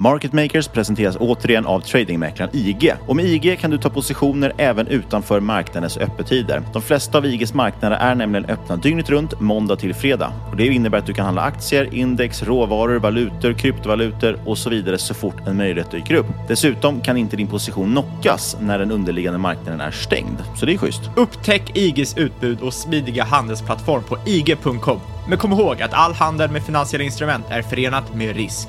Market Makers presenteras återigen av tradingmäklaren IG. Och med IG kan du ta positioner även utanför marknadens öppettider. De flesta av IGs marknader är nämligen öppna dygnet runt, måndag till fredag. Och det innebär att du kan handla aktier, index, råvaror, valutor, kryptovalutor och så vidare så fort en möjlighet dyker upp. Dessutom kan inte din position knockas när den underliggande marknaden är stängd. Så det är schysst. Upptäck IGs utbud och smidiga handelsplattform på IG.com. Men kom ihåg att all handel med finansiella instrument är förenat med risk.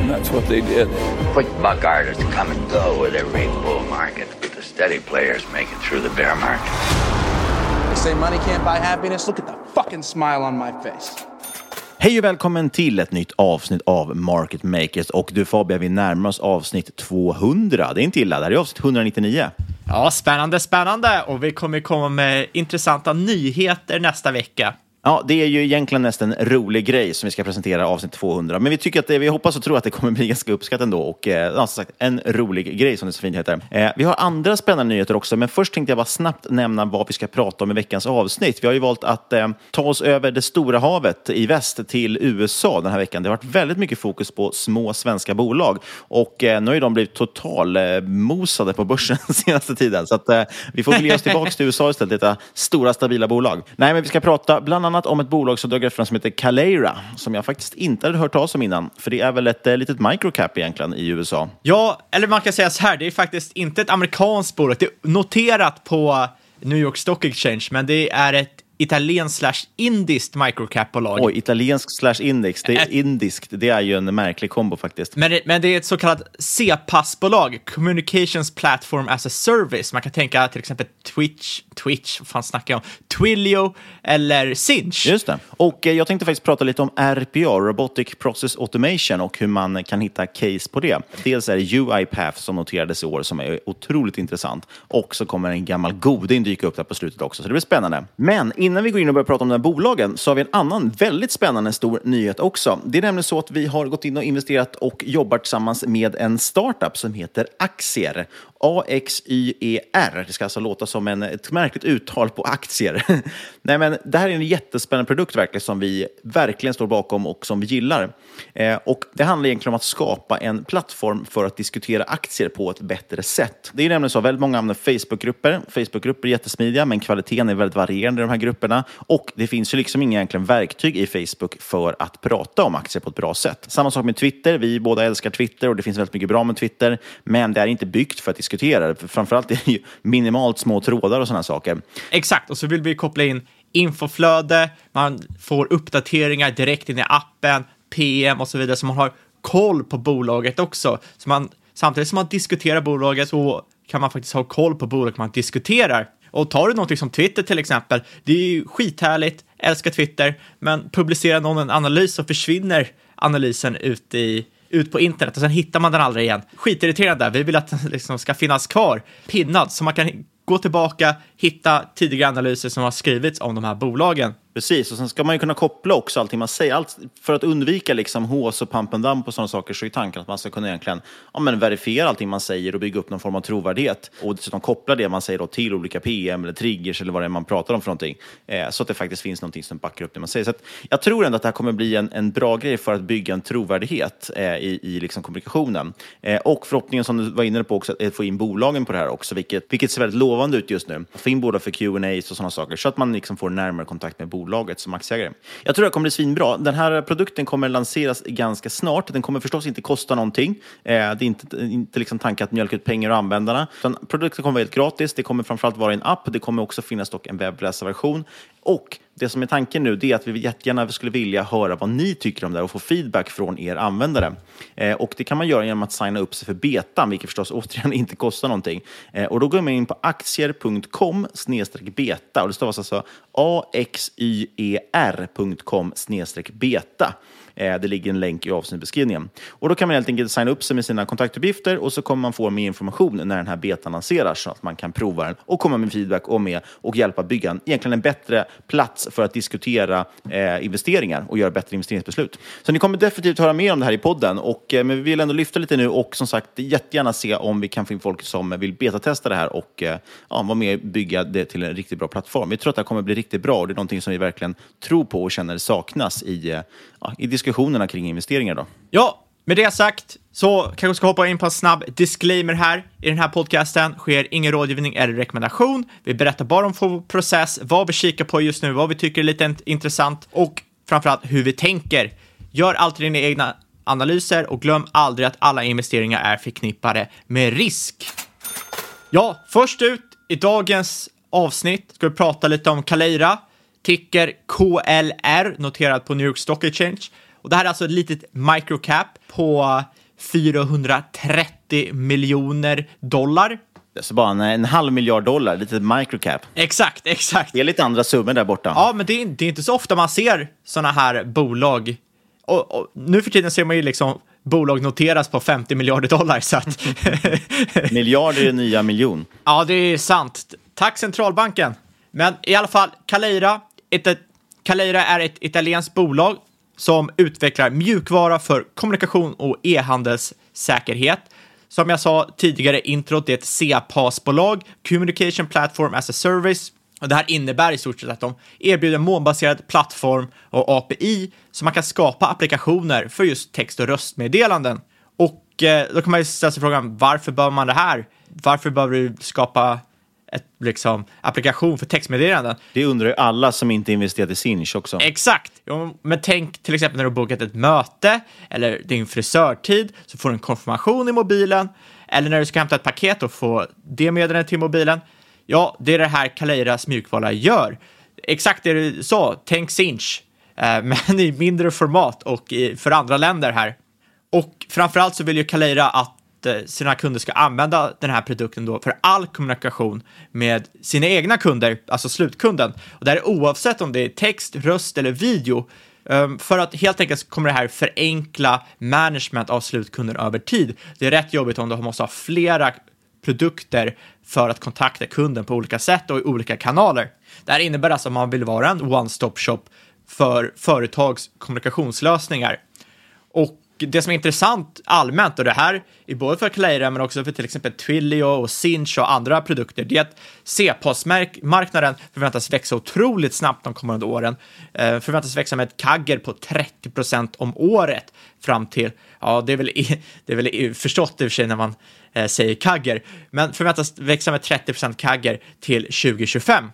And that's what they did. Quick buck artists come and go with every bull market, but the steady players make it through the bear market. They say money can't buy happiness. Look at the fucking smile on my face. Hej och välkommen till ett nytt avsnitt av Market Makers. Och du Fabian, vi närmar oss avsnitt 200. Det är inte illa, det här är avsnitt 199. Ja, spännande, spännande! Och vi kommer komma med intressanta nyheter nästa vecka. Ja, det är ju egentligen nästan en rolig grej som vi ska presentera avsnitt 200. Men vi tycker att det, vi hoppas och tror att det kommer bli ganska uppskattat ändå. Och eh, som sagt, en rolig grej som det så fint heter. Eh, vi har andra spännande nyheter också, men först tänkte jag bara snabbt nämna vad vi ska prata om i veckans avsnitt. Vi har ju valt att eh, ta oss över det stora havet i väst till USA den här veckan. Det har varit väldigt mycket fokus på små svenska bolag och eh, nu har ju de blivit total eh, mosade på börsen senaste tiden. Så att, eh, vi får ge oss tillbaka till USA istället, detta stora stabila bolag. Nej, men vi ska prata bland annat om ett bolag som dök fram som heter Calera, som jag faktiskt inte hade hört talas om innan. För det är väl ett eh, litet microcap egentligen i USA. Ja, eller man kan säga så här, det är faktiskt inte ett amerikanskt bolag. Det är noterat på New York Stock Exchange, men det är ett italienskt slash indiskt microcap-bolag. Oj, italiensk slash index, det är indiskt. Det är ju en märklig kombo faktiskt. Men det, men det är ett så kallat CPAS-bolag, Communications Platform as a Service. Man kan tänka till exempel Twitch, Twitch, vad fan snackar jag om? Twilio eller Sinch. Just det. Och eh, jag tänkte faktiskt prata lite om RPA, Robotic Process Automation, och hur man kan hitta case på det. Dels är det UiPath som noterades i år som är otroligt intressant. Och så kommer en gammal goding dyka upp där på slutet också, så det blir spännande. Men innan vi går in och börjar prata om de här bolagen så har vi en annan väldigt spännande stor nyhet också. Det är nämligen så att vi har gått in och investerat och jobbar tillsammans med en startup som heter Axier. A-X-Y-E-R. Det ska alltså låta som en, ett märkligt uttal på aktier. Nej, men det här är en jättespännande produkt verkligen som vi verkligen står bakom och som vi gillar. Eh, och det handlar egentligen om att skapa en plattform för att diskutera aktier på ett bättre sätt. Det är nämligen så att väldigt många använder Facebookgrupper. Facebookgrupper är jättesmidiga, men kvaliteten är väldigt varierande i de här grupperna grupperna och det finns ju liksom inga egentligen verktyg i Facebook för att prata om aktier på ett bra sätt. Samma sak med Twitter. Vi båda älskar Twitter och det finns väldigt mycket bra med Twitter, men det är inte byggt för att diskutera det. Framförallt är det ju minimalt små trådar och sådana saker. Exakt, och så vill vi koppla in infoflöde, man får uppdateringar direkt in i appen, PM och så vidare, så man har koll på bolaget också. Så man, samtidigt som man diskuterar bolaget så kan man faktiskt ha koll på bolaget man diskuterar. Och tar du någonting som Twitter till exempel, det är ju skithärligt, älskar Twitter, men publicerar någon en analys så försvinner analysen ut, i, ut på internet och sen hittar man den aldrig igen. Skitirriterande, vi vill att den liksom ska finnas kvar, pinnad, så man kan gå tillbaka, hitta tidigare analyser som har skrivits om de här bolagen. Precis, och sen ska man ju kunna koppla också allting man säger. Allt, för att undvika liksom hås och pump and dump och sådana saker så är tanken att man ska kunna egentligen ja, men verifiera allting man säger och bygga upp någon form av trovärdighet. Och dessutom koppla det man säger då till olika PM eller triggers eller vad det är man pratar om för någonting. Eh, så att det faktiskt finns någonting som backar upp det man säger. Så jag tror ändå att det här kommer bli en, en bra grej för att bygga en trovärdighet eh, i, i liksom kommunikationen. Eh, och förhoppningen som du var inne på också, att få in bolagen på det här också, vilket, vilket ser väldigt lovande ut just nu. Få in båda för Q&A och sådana saker så att man liksom får närmare kontakt med bolaget som aktieägare. Jag tror det kommer bli svinbra. Den här produkten kommer lanseras ganska snart. Den kommer förstås inte kosta någonting. Eh, det är inte, inte liksom tanken att mjölka ut pengar och användarna. Utan produkten kommer vara helt gratis. Det kommer framförallt vara en app. Det kommer också finnas dock en webbläsarversion. Och det som är tanken nu är att vi jättegärna skulle vilja höra vad ni tycker om det här och få feedback från er användare. Eh, och det kan man göra genom att signa upp sig för betan, vilket förstås återigen inte kostar någonting. Eh, och då går man in på aktier.com beta och det stavas alltså axyer.com beta. Eh, det ligger en länk i avsnittbeskrivningen. Och då kan man helt enkelt signa upp sig med sina kontaktuppgifter och så kommer man få mer information när den här betan lanseras så att man kan prova den och komma med feedback och med och hjälpa bygga egentligen en bättre plats för att diskutera eh, investeringar och göra bättre investeringsbeslut. Så ni kommer definitivt höra mer om det här i podden, och, eh, men vi vill ändå lyfta lite nu och som sagt jättegärna se om vi kan få in folk som vill betatesta det här och eh, ja, vara med och bygga det till en riktigt bra plattform. Vi tror att det här kommer bli riktigt bra och det är någonting som vi verkligen tror på och känner saknas i, eh, ja, i diskussionerna kring investeringar. Då. Ja, med det sagt så kanske vi ska hoppa in på en snabb disclaimer här. I den här podcasten sker ingen rådgivning eller rekommendation. Vi berättar bara om vår process, vad vi kikar på just nu, vad vi tycker är lite intressant och framförallt hur vi tänker. Gör alltid dina egna analyser och glöm aldrig att alla investeringar är förknippade med risk. Ja, först ut i dagens avsnitt ska vi prata lite om Kaleira, ticker KLR, noterad på New York Stock Exchange. Och det här är alltså ett litet microcap på 430 miljoner dollar. Så bara en, en halv miljard dollar, lite microcap. Exakt, exakt. Det är lite andra summor där borta. Ja, men det är, det är inte så ofta man ser sådana här bolag. Och, och, nu för tiden ser man ju liksom bolag noteras på 50 miljarder dollar. Så att Miljarder är nya miljon. Ja, det är sant. Tack centralbanken. Men i alla fall, Caleira. Ett, Caleira är ett italienskt bolag som utvecklar mjukvara för kommunikation och e-handelssäkerhet. Som jag sa tidigare i introt, det är ett CPaaS-bolag, Communication Platform as a Service. Och det här innebär i stort sett att de erbjuder en molnbaserad plattform och API så man kan skapa applikationer för just text och röstmeddelanden. Och eh, då kan man ju ställa sig frågan, varför behöver man det här? Varför behöver du skapa ett, liksom, applikation för textmeddelanden. Det undrar ju alla som inte investerat i Sinch också. Exakt! Men tänk till exempel när du bokat ett möte eller din frisörtid så får du en konfirmation i mobilen. Eller när du ska hämta ett paket och få det meddelandet till mobilen. Ja, det är det här Kaleiras mjukvara gör. Exakt det du sa, tänk Sinch, eh, men i mindre format och för andra länder här. Och framförallt så vill ju Kaleira att Eh, sina kunder ska använda den här produkten då för all kommunikation med sina egna kunder, alltså slutkunden. Och det här är oavsett om det är text, röst eller video. Ehm, för att helt enkelt kommer det här förenkla management av slutkunden över tid. Det är rätt jobbigt om du måste ha flera produkter för att kontakta kunden på olika sätt och i olika kanaler. Det här innebär alltså att man vill vara en one-stop shop för företags kommunikationslösningar. Och det som är intressant allmänt, och det här är både för Clara men också för till exempel Twilio och Sinch och andra produkter, det är att C-postmarknaden förväntas växa otroligt snabbt de kommande åren. Eh, förväntas växa med ett kagger på 30 procent om året fram till, ja, det är väl, det är väl förstått i och för sig när man eh, säger kagger, men förväntas växa med 30 procent kagger till 2025.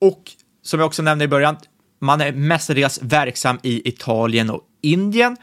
Och som jag också nämnde i början, man är mestadels verksam i Italien och Indien.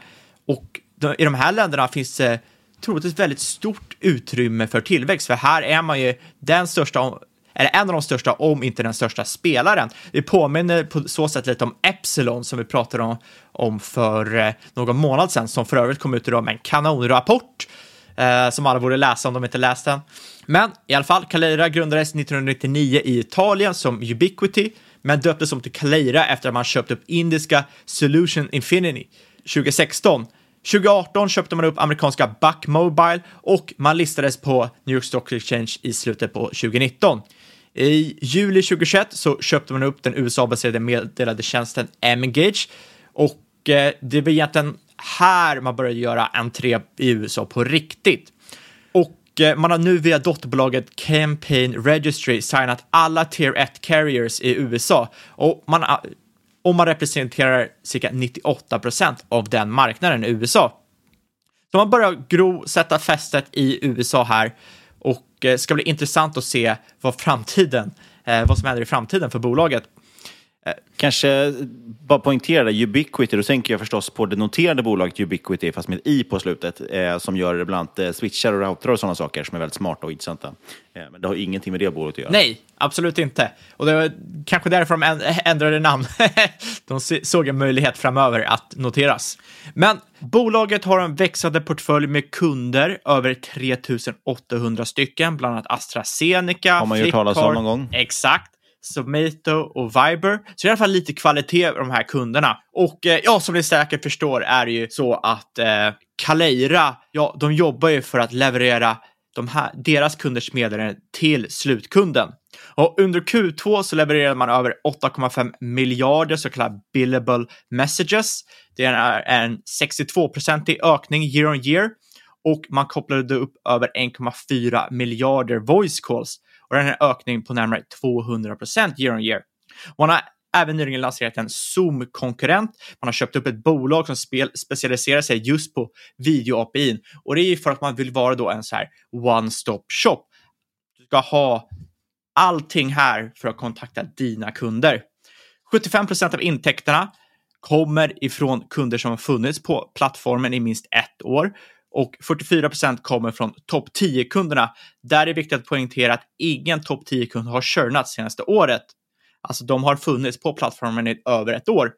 Och i de här länderna finns det troligtvis väldigt stort utrymme för tillväxt, för här är man ju den största eller en av de största, om inte den största spelaren. Det påminner på så sätt lite om Epsilon som vi pratade om, om för eh, någon månad sedan, som för övrigt kom ut idag med en kanonrapport eh, som alla borde läsa om de inte läst den. Men i alla fall, Caleira grundades 1999 i Italien som Ubiquity, men döptes om till Caleira efter att man köpt upp indiska Solution Infinity 2016 2018 köpte man upp amerikanska Buck Mobile och man listades på New York Stock Exchange i slutet på 2019. I juli 2021 så köpte man upp den USA-baserade meddelandetjänsten M-Engage och eh, det var egentligen här man började göra entré i USA på riktigt. Och eh, man har nu via dotterbolaget Campaign Registry signat alla Tier 1 carriers i USA och man och man representerar cirka 98 procent av den marknaden i USA. Så man börjar gro sätta fästet i USA här och det ska bli intressant att se vad framtiden, eh, vad som händer i framtiden för bolaget. Kanske bara poängtera det, Ubiquity, då tänker jag förstås på det noterade bolaget Ubiquity, fast med i på slutet, eh, som gör bland annat eh, switchar och routrar och sådana saker som är väldigt smarta och intressanta. Eh, men det har ingenting med det bolaget att göra. Nej, absolut inte. Och det var kanske därför de ändrade namn. de såg en möjlighet framöver att noteras. Men bolaget har en växande portfölj med kunder, över 3800 stycken, bland annat AstraZeneca, Har man gjort talas om någon gång? Exakt. Zomato och Viber. Så i alla fall lite kvalitet på de här kunderna. Och eh, ja, som ni säkert förstår är det ju så att eh, Kaleira, ja, de jobbar ju för att leverera de här, deras kunders meddelanden till slutkunden. Och under Q2 så levererade man över 8,5 miljarder så kallade billable messages. Det är en 62-procentig ökning year on year och man kopplade upp över 1,4 miljarder voice calls och den här ökningen på närmare 200 procent year on year. Man har även nyligen lanserat en Zoom-konkurrent. Man har köpt upp ett bolag som spel, specialiserar sig just på video-API och det är för att man vill vara då en så här one-stop shop. Du ska ha allting här för att kontakta dina kunder. 75 procent av intäkterna kommer ifrån kunder som har funnits på plattformen i minst ett år och 44 procent kommer från topp 10-kunderna. Där är det viktigt att poängtera att ingen topp 10-kund har churnat senaste året. Alltså de har funnits på plattformen i över ett år.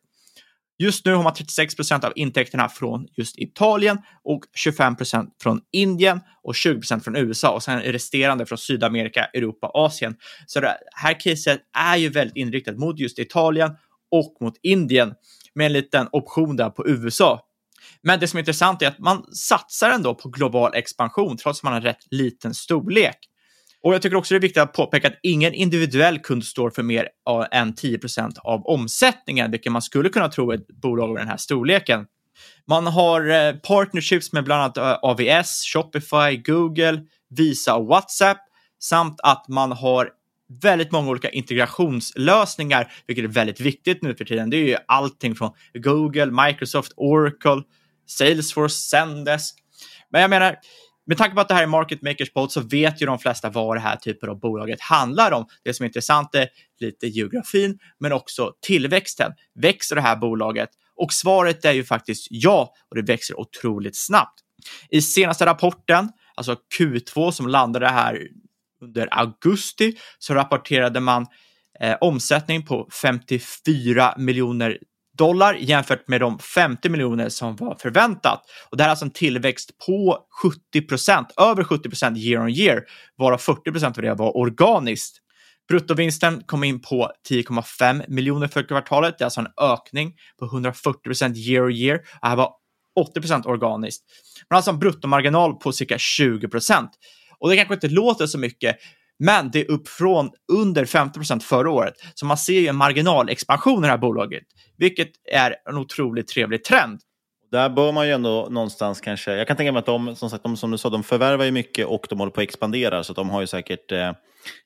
Just nu har man 36 procent av intäkterna från just Italien och 25 procent från Indien och 20 procent från USA och sen resterande från Sydamerika, Europa och Asien. Så det här caset är ju väldigt inriktat mot just Italien och mot Indien med en liten option där på USA. Men det som är intressant är att man satsar ändå på global expansion trots att man har rätt liten storlek. Och jag tycker också det är viktigt att påpeka att ingen individuell kund står för mer än 10% av omsättningen, vilket man skulle kunna tro ett bolag av den här storleken. Man har eh, partnerships med bland annat eh, AVS, Shopify, Google, Visa och WhatsApp samt att man har väldigt många olika integrationslösningar, vilket är väldigt viktigt nu för tiden. Det är ju allting från Google, Microsoft, Oracle, Salesforce, Zendesk. Men jag menar, med tanke på att det här är Market Makers podd så vet ju de flesta vad det här typen av bolaget handlar om. Det som är intressant är lite geografin, men också tillväxten. Växer det här bolaget? Och svaret är ju faktiskt ja, och det växer otroligt snabbt. I senaste rapporten, alltså Q2 som landade här under augusti, så rapporterade man eh, omsättning på 54 miljoner dollar jämfört med de 50 miljoner som var förväntat. Och det här är alltså en tillväxt på 70 procent, över 70 procent year on year, varav 40 procent av det var organiskt. Bruttovinsten kom in på 10,5 miljoner för kvartalet. Det är alltså en ökning på 140 procent year on year. Det här var 80 procent organiskt. Man har alltså en bruttomarginal på cirka 20 procent. Och det kanske inte låter så mycket, men det är upp från under 50 förra året. Så man ser ju en marginalexpansion i det här bolaget, vilket är en otroligt trevlig trend. Där bör man ju ändå någonstans kanske, jag kan tänka mig att de, som sagt, de, som du sa, de förvärvar ju mycket och de håller på att expandera, så de har ju säkert eh,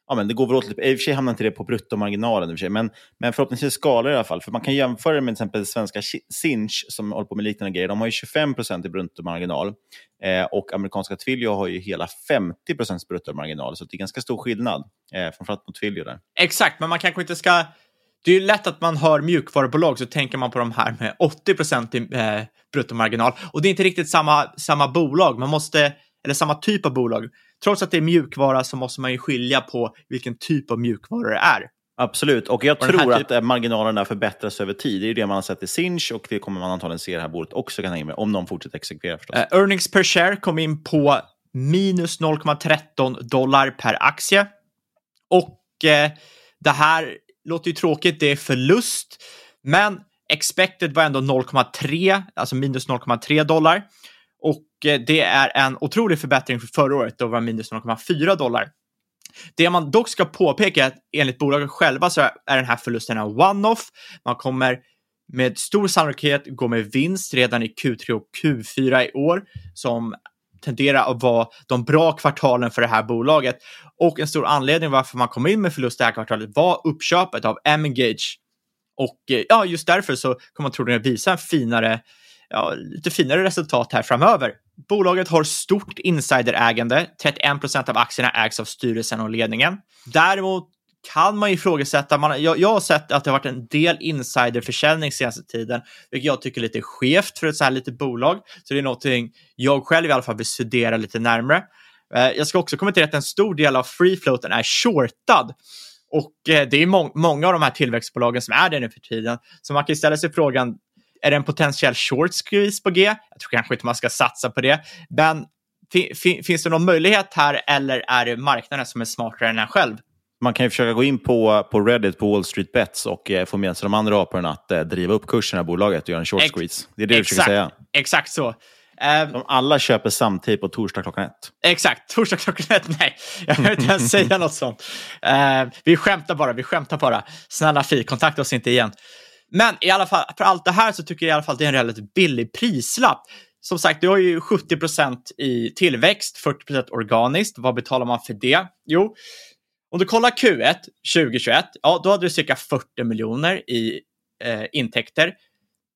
ja, men det går väl åt lite, i och för sig hamnar inte det på bruttomarginalen, i och för sig, men, men förhoppningsvis skalar i alla fall. För man kan jämföra det med till exempel svenska Sinch som håller på med liknande grejer. De har ju 25 i bruttomarginal eh, och amerikanska Twilio har ju hela 50% bruttomarginal, så det är ganska stor skillnad, eh, framförallt mot Twilio där. Exakt, men man kanske inte ska det är ju lätt att man hör mjukvarubolag så tänker man på de här med 80 procent i eh, bruttomarginal. Och det är inte riktigt samma, samma bolag, man måste, eller samma typ av bolag. Trots att det är mjukvara så måste man ju skilja på vilken typ av mjukvara det är. Absolut, och jag Och tror typ- att eh, marginalerna förbättras över tid. Det är ju det man har sett i Sinch och det kommer man antagligen se i det här bordet också kan jag tänka mig, om de fortsätter exekvera förstås. Eh, earnings per share kom in på minus 0,13 dollar per aktie. Och eh, det här låter ju tråkigt, det är förlust, men expected var ändå 0,3, alltså minus 0,3 dollar. Och eh, det är en otrolig förbättring för förra året, då var det minus 0,4 dollar. Det man dock ska påpeka är att enligt bolaget själva så är den här förlusten en one-off. Man kommer med stor sannolikhet gå med vinst redan i Q3 och Q4 i år som tenderar att vara de bra kvartalen för det här bolaget. Och en stor anledning varför man kom in med förlust det här kvartalet var uppköpet av M-Engage. Och eh, ja, just därför så kommer man troligen visa en finare, ja, lite finare resultat här framöver. Bolaget har stort insiderägande. 31 procent av aktierna ägs av styrelsen och ledningen. Däremot kan man ifrågasätta, man, jag, jag har sett att det har varit en del insiderförsäljning senaste tiden, vilket jag tycker är lite skevt för ett så här litet bolag. Så det är någonting jag själv i alla fall vill studera lite närmre. Eh, jag ska också kommentera att en stor del av free floaten är shortad. Och eh, det är må många av de här tillväxtbolagen som är det nu för tiden. Så man kan ju ställa sig frågan, är det en potentiell short squeeze på G? Jag tror kanske inte man ska satsa på det. Men fi fi finns det någon möjlighet här eller är det marknaden som är smartare än en själv? Man kan ju försöka gå in på, på Reddit på Wall Street Bets och eh, få med sig de andra aporna att eh, driva upp kursen i bolaget och göra en short Ex- squeeze. Det är det du försöker säga. Exakt så. Eh, De alla köper samtidigt på torsdag klockan ett. Exakt, torsdag klockan ett. Nej, jag vill inte ens säga något sånt. Eh, vi skämtar bara, vi skämtar bara. Snälla Fi, kontakta oss inte igen. Men i alla fall, för allt det här så tycker jag i alla fall att det är en relativt billig prislapp. Som sagt, du har ju 70% i tillväxt, 40% organiskt. Vad betalar man för det? Jo, om du kollar Q1 2021, ja, då hade du cirka 40 miljoner i eh, intäkter.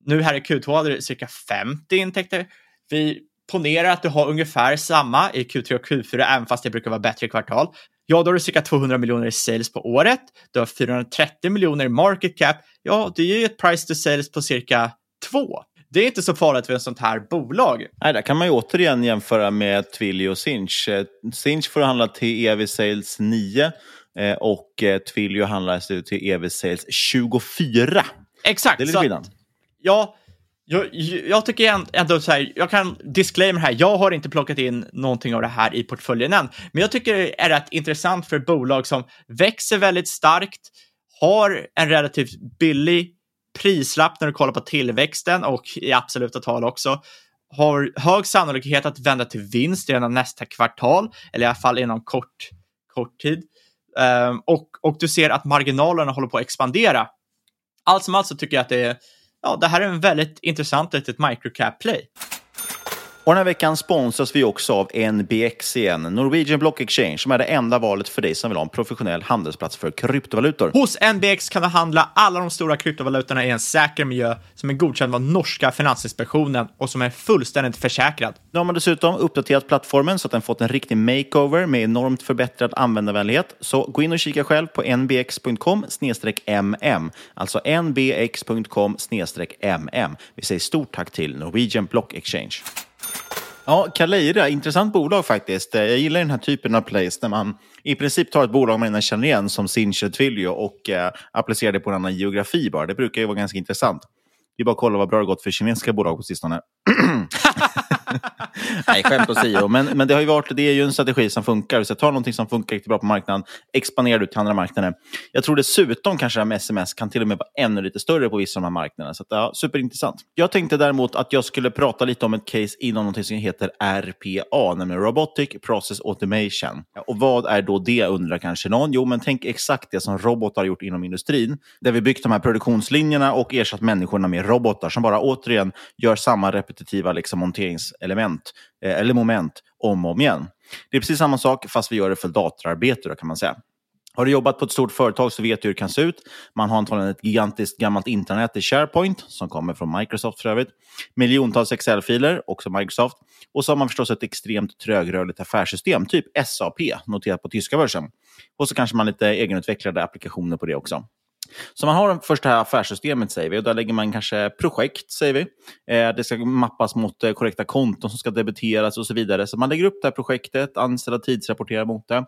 Nu här i Q2 hade du cirka 50 intäkter. Vi ponerar att du har ungefär samma i Q3 och Q4, även fast det brukar vara bättre kvartal. Ja, då har du cirka 200 miljoner i sales på året. Du har 430 miljoner i market cap. Ja, det ger ju ett price to sales på cirka 2. Det är inte så farligt för ett sånt här bolag. Nej, där kan man ju återigen jämföra med Twilio och Sinch. Eh, Sinch får handla till EV Sales 9 eh, och eh, Twilio handlar till EV Sales 24. Exakt. Det är lite skillnad. Ja, jag, jag tycker änd- ändå så här, jag kan disclaimer här, jag har inte plockat in någonting av det här i portföljen än, men jag tycker det är rätt intressant för bolag som växer väldigt starkt, har en relativt billig prislapp när du kollar på tillväxten och i absoluta tal också, har hög sannolikhet att vända till vinst redan nästa kvartal, eller i alla fall inom kort, kort tid. Um, och, och du ser att marginalerna håller på att expandera. Allt som allt så tycker jag att det är ja, det här är en väldigt intressant litet microcap-play. Och den här veckan sponsras vi också av NBX igen, Norwegian Block Exchange, som är det enda valet för dig som vill ha en professionell handelsplats för kryptovalutor. Hos NBX kan du handla alla de stora kryptovalutorna i en säker miljö som är godkänd av norska Finansinspektionen och som är fullständigt försäkrad. Nu har man dessutom uppdaterat plattformen så att den fått en riktig makeover med enormt förbättrad användarvänlighet. Så gå in och kika själv på nbx.com mm, alltså nbx.com mm. Vi säger stort tack till Norwegian Block Exchange. Ja, Caleira, intressant bolag faktiskt. Eh, jag gillar den här typen av plays där man i princip tar ett bolag man redan känner igen som Sinch Twilio och eh, applicerar det på en annan geografi bara. Det brukar ju vara ganska intressant. Vi bara kolla vad bra det har gått för kinesiska bolag på sistone. Nej, skämt åsido. Men, men det, har ju varit, det är ju en strategi som funkar. Så ta någonting som funkar riktigt bra på marknaden, expandera ut till andra marknader. Jag tror dessutom kanske att sms kan till och med vara ännu lite större på vissa av de här marknaderna. Så att, ja, superintressant. Jag tänkte däremot att jag skulle prata lite om ett case inom något som heter RPA, nämligen Robotic Process Automation. Och vad är då det, undrar kanske någon? Jo, men tänk exakt det som robotar har gjort inom industrin, där vi byggt de här produktionslinjerna och ersatt människorna med robotar som bara återigen gör samma repetitiva liksom, monterings element eh, eller moment om och om igen. Det är precis samma sak fast vi gör det för datorarbete då, kan man säga. Har du jobbat på ett stort företag så vet du hur det kan se ut. Man har antagligen ett gigantiskt gammalt intranät i SharePoint, som kommer från Microsoft för övrigt. Miljontals Excel-filer, också Microsoft. Och så har man förstås ett extremt trögrörligt affärssystem, typ SAP, noterat på tyska börsen. Och så kanske man lite egenutvecklade applikationer på det också. Så man har först det här affärssystemet, säger vi, och där lägger man kanske projekt, säger vi. Eh, det ska mappas mot eh, korrekta konton som ska debiteras och så vidare. Så man lägger upp det här projektet, anställda tidsrapporterar mot det.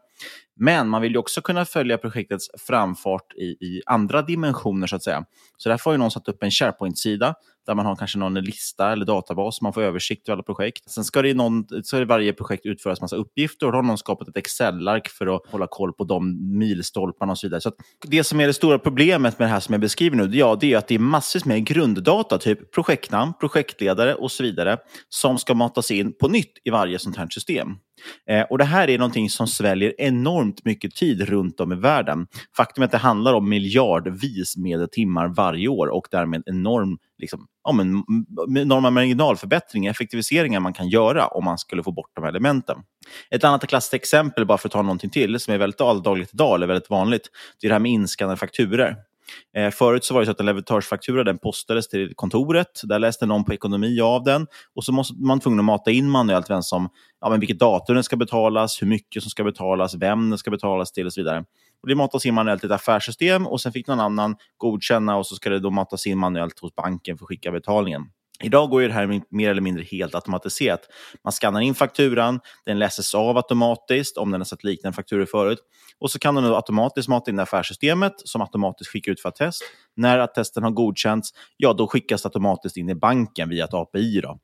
Men man vill ju också kunna följa projektets framfart i, i andra dimensioner, så att säga. Så därför har ju någon satt upp en SharePoint-sida där man har kanske någon lista eller databas, man får översikt över alla projekt. Sen ska det i någon, så i varje projekt utföras massa uppgifter och då har någon skapat ett Excel-ark för att hålla koll på de milstolparna och så vidare. Så det som är det stora problemet med det här som jag beskriver nu, ja, det är att det är massvis med grunddata, typ projektnamn, projektledare och så vidare, som ska matas in på nytt i varje sånt här system. Eh, och Det här är någonting som sväljer enormt mycket tid runt om i världen. Faktum är att det handlar om miljardvis med timmar varje år och därmed enorm, liksom, ja, men, enorma marginalförbättringar, effektiviseringar man kan göra om man skulle få bort de här elementen. Ett annat klassiskt exempel, bara för att ta någonting till, som är väldigt alldagligt idag, eller väldigt vanligt, det är det här med inskannade fakturer. Eh, förut så var det så att en leverantörsfaktura den postades till kontoret. Där läste någon på ekonomi av den. Och så måste man tvungen att mata in manuellt vem som, ja, men vilket datum den ska betalas, hur mycket som ska betalas, vem den ska betalas till och så vidare. Och det matas in manuellt i ett affärssystem och sen fick någon annan godkänna och så ska det då matas in manuellt hos banken för att skicka betalningen. Idag går ju det här mer eller mindre helt automatiserat. Man skannar in fakturan, den läses av automatiskt om den har sett liknande fakturor förut. Och så kan den automatiskt mata in affärssystemet som automatiskt skickar ut för attest. När attesten har godkänts, ja då skickas det automatiskt in i banken via ett API. Då.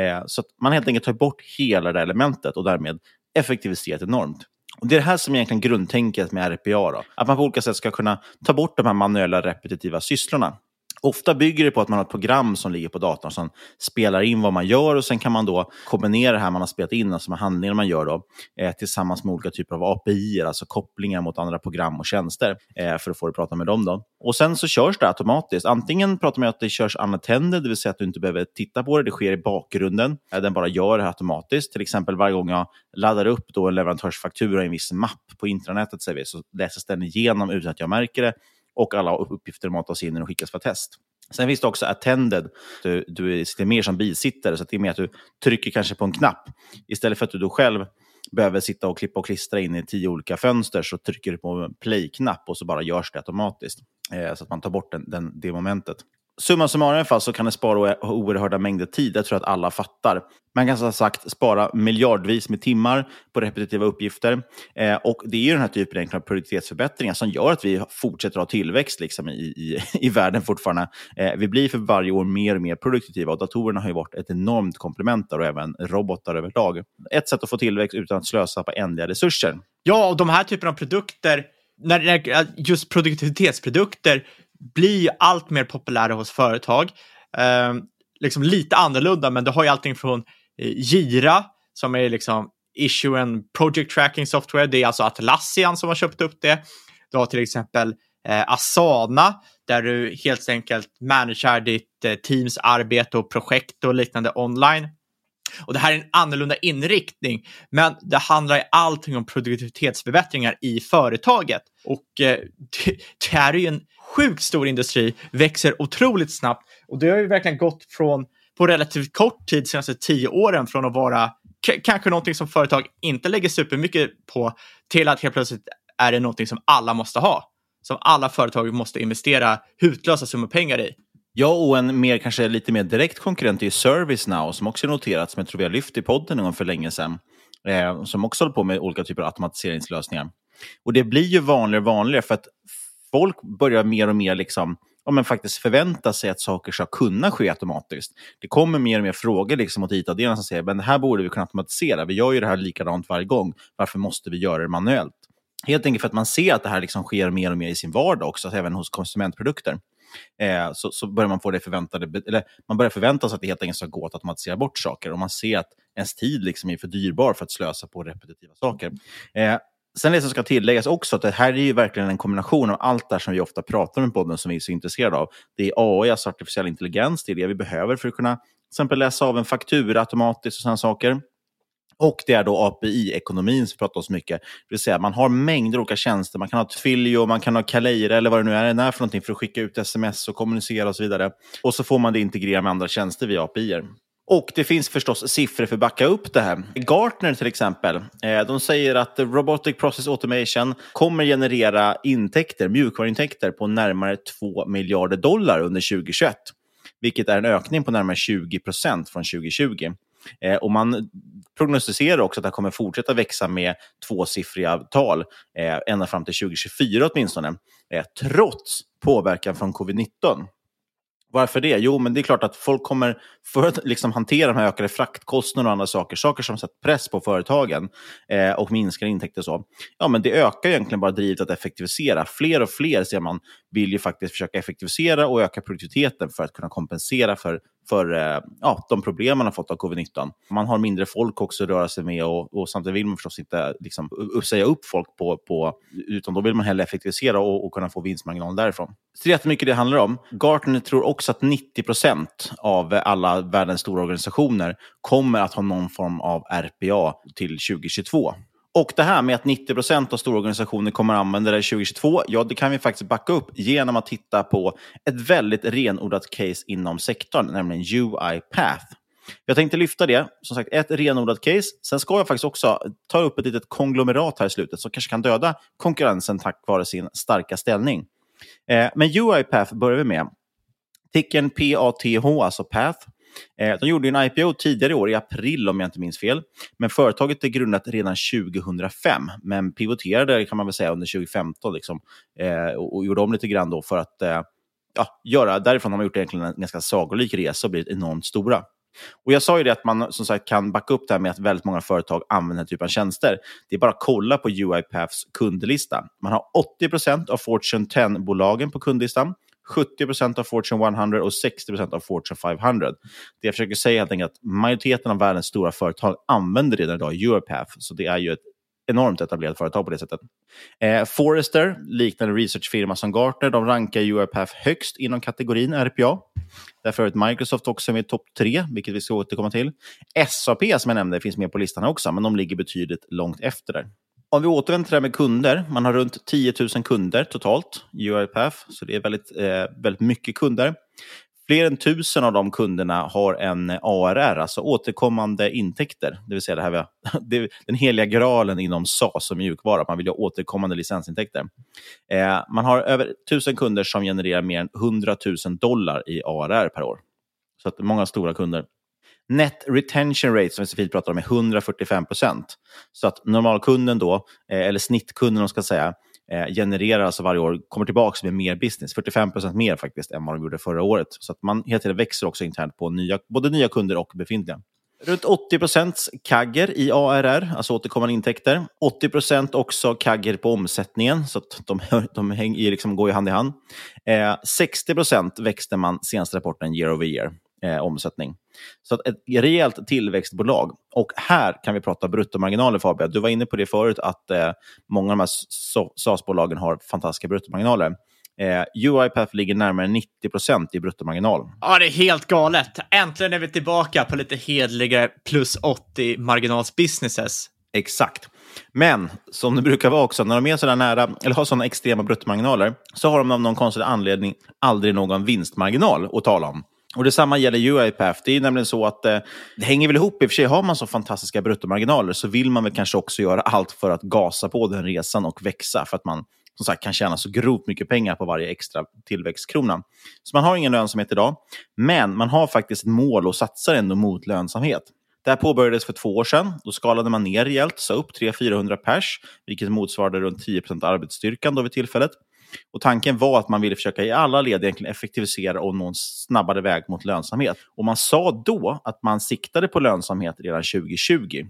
Eh, så man helt enkelt tar bort hela det elementet och därmed effektiviserat enormt. Och det är det här som är egentligen grundtänket med RPA. Då. Att man på olika sätt ska kunna ta bort de här manuella repetitiva sysslorna. Ofta bygger det på att man har ett program som ligger på datorn som spelar in vad man gör och sen kan man då kombinera det här man har spelat in, alltså med handlingar man gör då, eh, tillsammans med olika typer av API, alltså kopplingar mot andra program och tjänster eh, för att få det att prata med dem. Då. Och sen så körs det automatiskt. Antingen pratar man om att det körs unattended, det vill säga att du inte behöver titta på det, det sker i bakgrunden. Eh, den bara gör det automatiskt. Till exempel varje gång jag laddar upp då en leverantörsfaktura i en viss mapp på intranätet så läses den igenom utan att jag märker det och alla uppgifter matas in och skickas för test. Sen finns det också attended. Du, du sitter mer som bisittare, så det är mer att du trycker kanske på en knapp. Istället för att du då själv behöver sitta och klippa och klistra in i tio olika fönster så trycker du på en play-knapp och så bara görs det automatiskt. Eh, så att man tar bort den, den, det momentet summa summarum i alla fall så kan det spara oerhörda mängder tid. Jag tror att alla fattar. Man kan som sagt spara miljardvis med timmar på repetitiva uppgifter. Eh, och Det är den här typen av produktivitetsförbättringar som gör att vi fortsätter ha tillväxt liksom, i, i, i världen fortfarande. Eh, vi blir för varje år mer och mer produktiva och datorerna har ju varit ett enormt komplement där och även robotar överlag. Ett sätt att få tillväxt utan att slösa på ändliga resurser. Ja, och de här typerna av produkter, när, just produktivitetsprodukter blir ju allt mer populära hos företag. Eh, liksom lite annorlunda, men du har ju allting från eh, Jira Gira, som är liksom issue and project tracking software. Det är alltså Atlassian som har köpt upp det. Du har till exempel eh, Asana, där du helt enkelt managerar ditt eh, teams arbete och projekt och liknande online. Och det här är en annorlunda inriktning, men det handlar i allting om produktivitetsförbättringar i företaget. Och eh, det, det här är ju en sjukt stor industri, växer otroligt snabbt och det har ju verkligen gått från, på relativt kort tid, senaste tio åren, från att vara kanske någonting som företag inte lägger supermycket på till att helt plötsligt är det någonting som alla måste ha. Som alla företag måste investera hutlösa summor pengar i. Ja, och en mer, kanske lite mer direkt konkurrent är ServiceNow som också är noterat, som jag tror vi har lyft i podden någon för länge sedan. Eh, som också håller på med olika typer av automatiseringslösningar. Och det blir ju vanligare och vanligare för att folk börjar mer och mer liksom, ja, men faktiskt förvänta sig att saker ska kunna ske automatiskt. Det kommer mer och mer frågor liksom mot IT-avdelningen som säger men det här borde vi kunna automatisera. Vi gör ju det här likadant varje gång. Varför måste vi göra det manuellt? Helt enkelt för att man ser att det här liksom sker mer och mer i sin vardag också, alltså även hos konsumentprodukter. Eh, så, så börjar man få det förväntade, eller man börjar förvänta sig att det helt enkelt ska gå att automatisera bort saker. Och man ser att ens tid liksom är för dyrbar för att slösa på repetitiva saker. Eh, Sen det som ska tilläggas också att det här är ju verkligen en kombination av allt det som vi ofta pratar om i podden som vi är så intresserade av. Det är AI, alltså artificiell intelligens, det är det vi behöver för att kunna till exempel läsa av en faktura automatiskt och sådana saker. Och det är då API-ekonomin som vi pratar om så mycket. Det vill säga man har mängder av olika tjänster. Man kan ha Twilio, man kan ha Kaleira eller vad det nu är, är för någonting för att skicka ut sms och kommunicera och så vidare. Och så får man det integrerat med andra tjänster via API. -er. Och det finns förstås siffror för att backa upp det här. Gartner till exempel, eh, de säger att Robotic Process Automation kommer generera intäkter, mjukvaruintäkter på närmare 2 miljarder dollar under 2021. Vilket är en ökning på närmare 20 procent från 2020. Eh, och man prognostiserar också att det kommer fortsätta växa med tvåsiffriga tal eh, ända fram till 2024 åtminstone, trots påverkan från covid-19. Varför det? Jo, men det är klart att folk kommer, för att liksom hantera de här ökade fraktkostnaderna och andra saker, saker som sätter press på företagen eh, och minskar intäkter och så, ja, men det ökar egentligen bara drivet att effektivisera. Fler och fler ser man vill ju faktiskt försöka effektivisera och öka produktiviteten för att kunna kompensera för, för eh, ja, de problem man har fått av covid-19. Man har mindre folk också att röra sig med och, och samtidigt vill man förstås inte liksom, säga upp folk på, på, utan då vill man hellre effektivisera och, och kunna få vinstmarginal därifrån. Så det är jättemycket det handlar om. Gartner tror också att 90 procent av alla världens stora organisationer kommer att ha någon form av RPA till 2022. Och det här med att 90 procent av stora organisationer kommer att använda det 2022, ja, det kan vi faktiskt backa upp genom att titta på ett väldigt renodlat case inom sektorn, nämligen UiPath. Jag tänkte lyfta det, som sagt, ett renodlat case. Sen ska jag faktiskt också ta upp ett litet konglomerat här i slutet som kanske kan döda konkurrensen tack vare sin starka ställning. Eh, men UiPath börjar vi med. Ticken PATH, alltså Path. Eh, de gjorde en IPO tidigare i år, i april om jag inte minns fel. Men företaget är grundat redan 2005, men pivoterade kan man väl säga under 2015 liksom, eh, och, gjorde om lite grann då för att eh, ja, göra, därifrån har man gjort egentligen en ganska sagolik resa och blivit enormt stora. Och Jag sa ju det att man som sagt kan backa upp det här med att väldigt många företag använder den här typen av tjänster. Det är bara att kolla på UiPaths kundlista. Man har 80% av Fortune 10-bolagen på kundlistan. 70% av Fortune 100 och 60% av Fortune 500. Det jag försöker säga är helt enkelt att majoriteten av världens stora företag använder redan idag Europath. så det är ju ett enormt etablerat företag på det sättet. Eh, Forrester, liknande researchfirma som Gartner, de rankar Europath högst inom kategorin RPA. Därför är Microsoft också med i topp tre, vilket vi ska återkomma till. SAP, som jag nämnde, finns med på listan också, men de ligger betydligt långt efter där. Om vi återvänder till det här med kunder, man har runt 10 000 kunder totalt i UiPath, så det är väldigt, eh, väldigt mycket kunder. Fler än tusen av de kunderna har en ARR, alltså återkommande intäkter. Det vill säga det här med, den heliga graalen inom SaaS och mjukvara. Man vill ha återkommande licensintäkter. Eh, man har över tusen kunder som genererar mer än 100 000 dollar i ARR per år. Så att många stora kunder. Net retention rate, som vi så pratar om, är 145 procent. Så att normalkunden då, eh, eller snittkunden om ska säga, eh, genererar alltså varje år, kommer tillbaka med mer business, 45 procent mer faktiskt än vad de gjorde förra året. Så att man hela tiden växer också internt på nya, både nya kunder och befintliga. Runt 80 procents kagger i ARR, alltså återkommande intäkter. 80 procent också kagger på omsättningen, så att de, de häng, liksom går ju hand i hand. Eh, 60 procent växte man senaste rapporten year over year eh, omsättning. Så ett rejält tillväxtbolag. Och här kan vi prata bruttomarginaler, Fabian. Du var inne på det förut, att eh, många av de här SaaS-bolagen har fantastiska bruttomarginaler. Eh, UiPath ligger närmare 90% i bruttomarginal. Ja, det är helt galet. Äntligen är vi tillbaka på lite hedliga plus 80 marginalsbusinesses. Exakt. Men som det brukar vara också, när de är så nära, eller har sådana extrema bruttomarginaler, så har de av någon konstig anledning aldrig någon vinstmarginal att tala om. Och Detsamma gäller UiPath. Det är nämligen så att eh, det hänger väl ihop. I och för sig har man så fantastiska bruttomarginaler så vill man väl kanske också göra allt för att gasa på den resan och växa för att man som sagt kan tjäna så grovt mycket pengar på varje extra tillväxtkrona. Så man har ingen lönsamhet idag, men man har faktiskt ett mål och satsar ändå mot lönsamhet. Det här påbörjades för två år sedan. Då skalade man ner rejält, sa upp 300-400 pers, vilket motsvarade runt 10% arbetsstyrkan då vid tillfället. Och Tanken var att man ville försöka i alla led egentligen effektivisera och nå en snabbare väg mot lönsamhet. Och Man sa då att man siktade på lönsamhet redan 2020.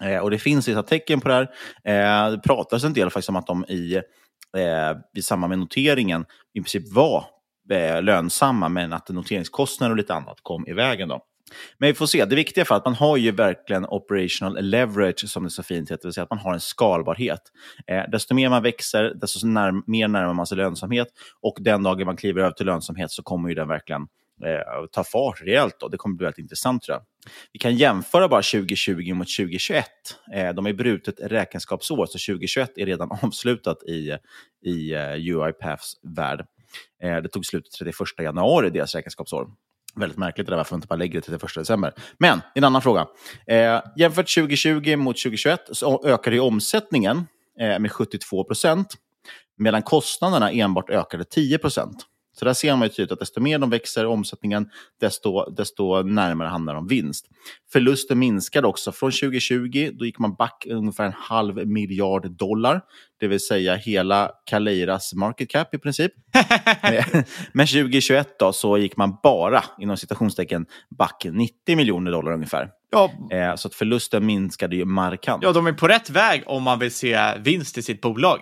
Eh, och Det finns vissa tecken på det här. Eh, det pratas en del faktiskt om att de i, eh, i samband med noteringen i princip var eh, lönsamma, men att noteringskostnader och lite annat kom i vägen. Då. Men vi får se. Det viktiga är att man har ju verkligen operational leverage, som det så fint heter, det vill säga att man har en skalbarhet. Eh, desto mer man växer, desto när, mer närmar man sig lönsamhet. Och den dagen man kliver över till lönsamhet så kommer ju den verkligen eh, ta fart rejält. Då. Det kommer bli väldigt intressant tror jag. Vi kan jämföra bara 2020 mot 2021. Eh, de är brutet räkenskapsår, så 2021 är redan avslutat i, i eh, uh, UiPaths värld. Eh, det tog slut 31 januari, deras räkenskapsår. Väldigt märkligt det där varför man inte bara lägger det till den 1 december. Men, en annan fråga. Eh, jämfört 2020 mot 2021 så ökade ju omsättningen eh, med 72 procent, medan kostnaderna enbart ökade 10 procent. Så där ser man ju tydligt att desto mer de växer omsättningen, desto, desto närmare hamnar de vinst. Förlusten minskade också. Från 2020 då gick man back ungefär en halv miljard dollar, det vill säga hela Kaleiras market cap i princip. Men 2021 då, så gick man bara, inom citationstecken, back 90 miljoner dollar ungefär. Ja. Eh, så att förlusten minskade ju markant. Ja, de är på rätt väg om man vill se vinst i sitt bolag.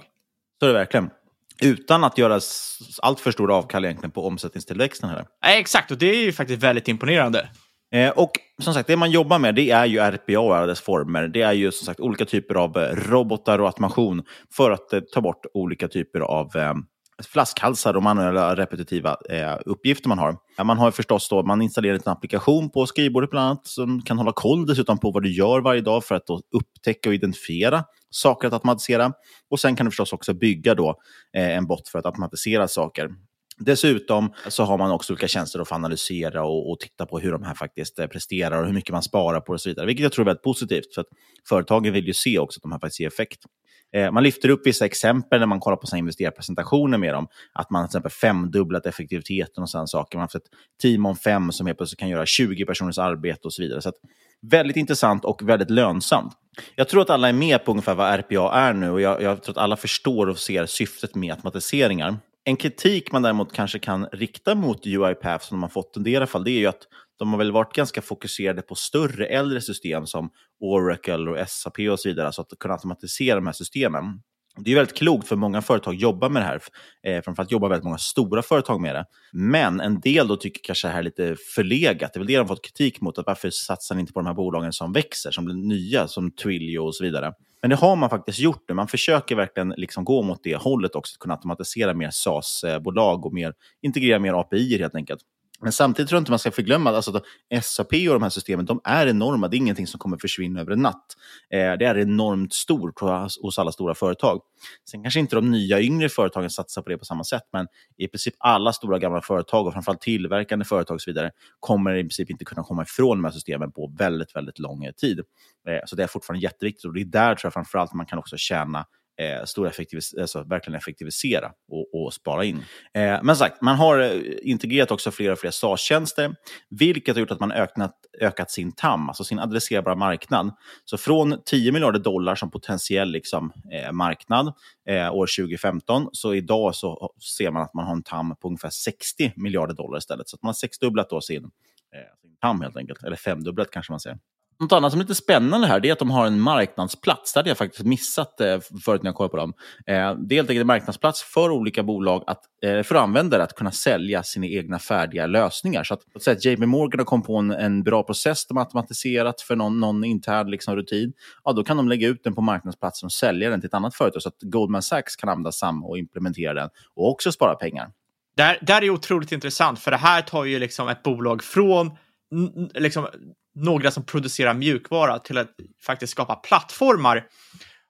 Så är det verkligen. Utan att göra allt för stor avkall egentligen på omsättningstillväxten. Här. Nej, exakt, och det är ju faktiskt väldigt imponerande. Eh, och som sagt, det man jobbar med det är ju RPA och alla dess former. Det är ju som sagt olika typer av eh, robotar och automation för att eh, ta bort olika typer av eh, flaskhalsar och manuella repetitiva eh, uppgifter man har. Man har förstås då, man installerar en applikation på skrivbordet bland annat som kan hålla koll dessutom på vad du gör varje dag för att upptäcka och identifiera saker att automatisera. Och sen kan du förstås också bygga då, eh, en bot för att automatisera saker. Dessutom så har man också olika tjänster att få analysera och, och, titta på hur de här faktiskt eh, presterar och hur mycket man sparar på och så vidare. Vilket jag tror är väldigt positivt, för att företagen vill ju se också att de här faktiskt ger effekt. Eh, man lyfter upp vissa exempel när man kollar på sina investerarpresentationer med dem. Att man till exempel femdubblat effektiviteten och sådana saker. Man har haft ett team om fem som helt plötsligt kan göra 20 personers arbete och så vidare. Så att, väldigt intressant och väldigt lönsamt. Jag tror att alla är med på ungefär vad RPA är nu och jag, jag tror att alla förstår och ser syftet med automatiseringar. En kritik man däremot kanske kan rikta mot UiPath, som de har fått en del i alla fall, det är ju att de har väl varit ganska fokuserade på större äldre system som Oracle och SAP och så vidare, så att kunna automatisera de här systemen. Det är väldigt klokt för många företag jobbar med det här. Eh, framförallt jobbar väldigt många stora företag med det. Men en del då tycker kanske det här är lite förlegat. Det är väl det de har fått kritik mot. Att varför satsar ni inte på de här bolagen som växer, som blir nya, som Twilio och så vidare. Men det har man faktiskt gjort nu. Man försöker verkligen liksom gå mot det hållet också, att kunna automatisera mer SaaS-bolag och mer, integrera mer API helt enkelt. Men samtidigt tror jag inte man ska förglömma att alltså, SAP och de här systemen de är enorma. Det är ingenting som kommer försvinna över en natt. Eh, det är enormt stort hos alla stora företag. Sen kanske inte de nya yngre företagen satsar på det på samma sätt, men i princip alla stora gamla företag och framförallt tillverkande företag och så vidare kommer i princip inte kunna komma ifrån de här systemen på väldigt, väldigt lång tid. Eh, så det är fortfarande jätteviktigt och det är där tror jag framförallt man kan också tjäna eh, stor effektivis alltså verkligen effektivisera och, och spara in. Eh, men sagt, man har eh, integrerat också fler och fler SaaS-tjänster. vilket har gjort att man ökat, ökat sin TAM, alltså sin adresserbara marknad. Så från 10 miljarder dollar som potentiell liksom, eh, marknad eh, år 2015, så idag så ser man att man har en TAM på ungefär 60 miljarder dollar istället. Så man har sexdubblat då sin, eh, sin TAM helt enkelt, eller femdubblat kanske man säger. Något annat som är lite spännande här är att de har en marknadsplats. Det hade jag faktiskt missat eh, förut när jag kollade på dem. Eh, det är helt enkelt en marknadsplats för olika bolag, att, eh, för användare att kunna sälja sina egna färdiga lösningar. Så att, att säga att JP Morgan har kommit på en, en, bra process de har automatiserat för någon, någon intern liksom, rutin. Ja, då kan de lägga ut den på marknadsplatsen och sälja den till ett annat företag så att Goldman Sachs kan använda samma och implementera den och också spara pengar. Det här är otroligt intressant, för det här tar ju liksom ett bolag från liksom, några som producerar mjukvara till att faktiskt skapa plattformar.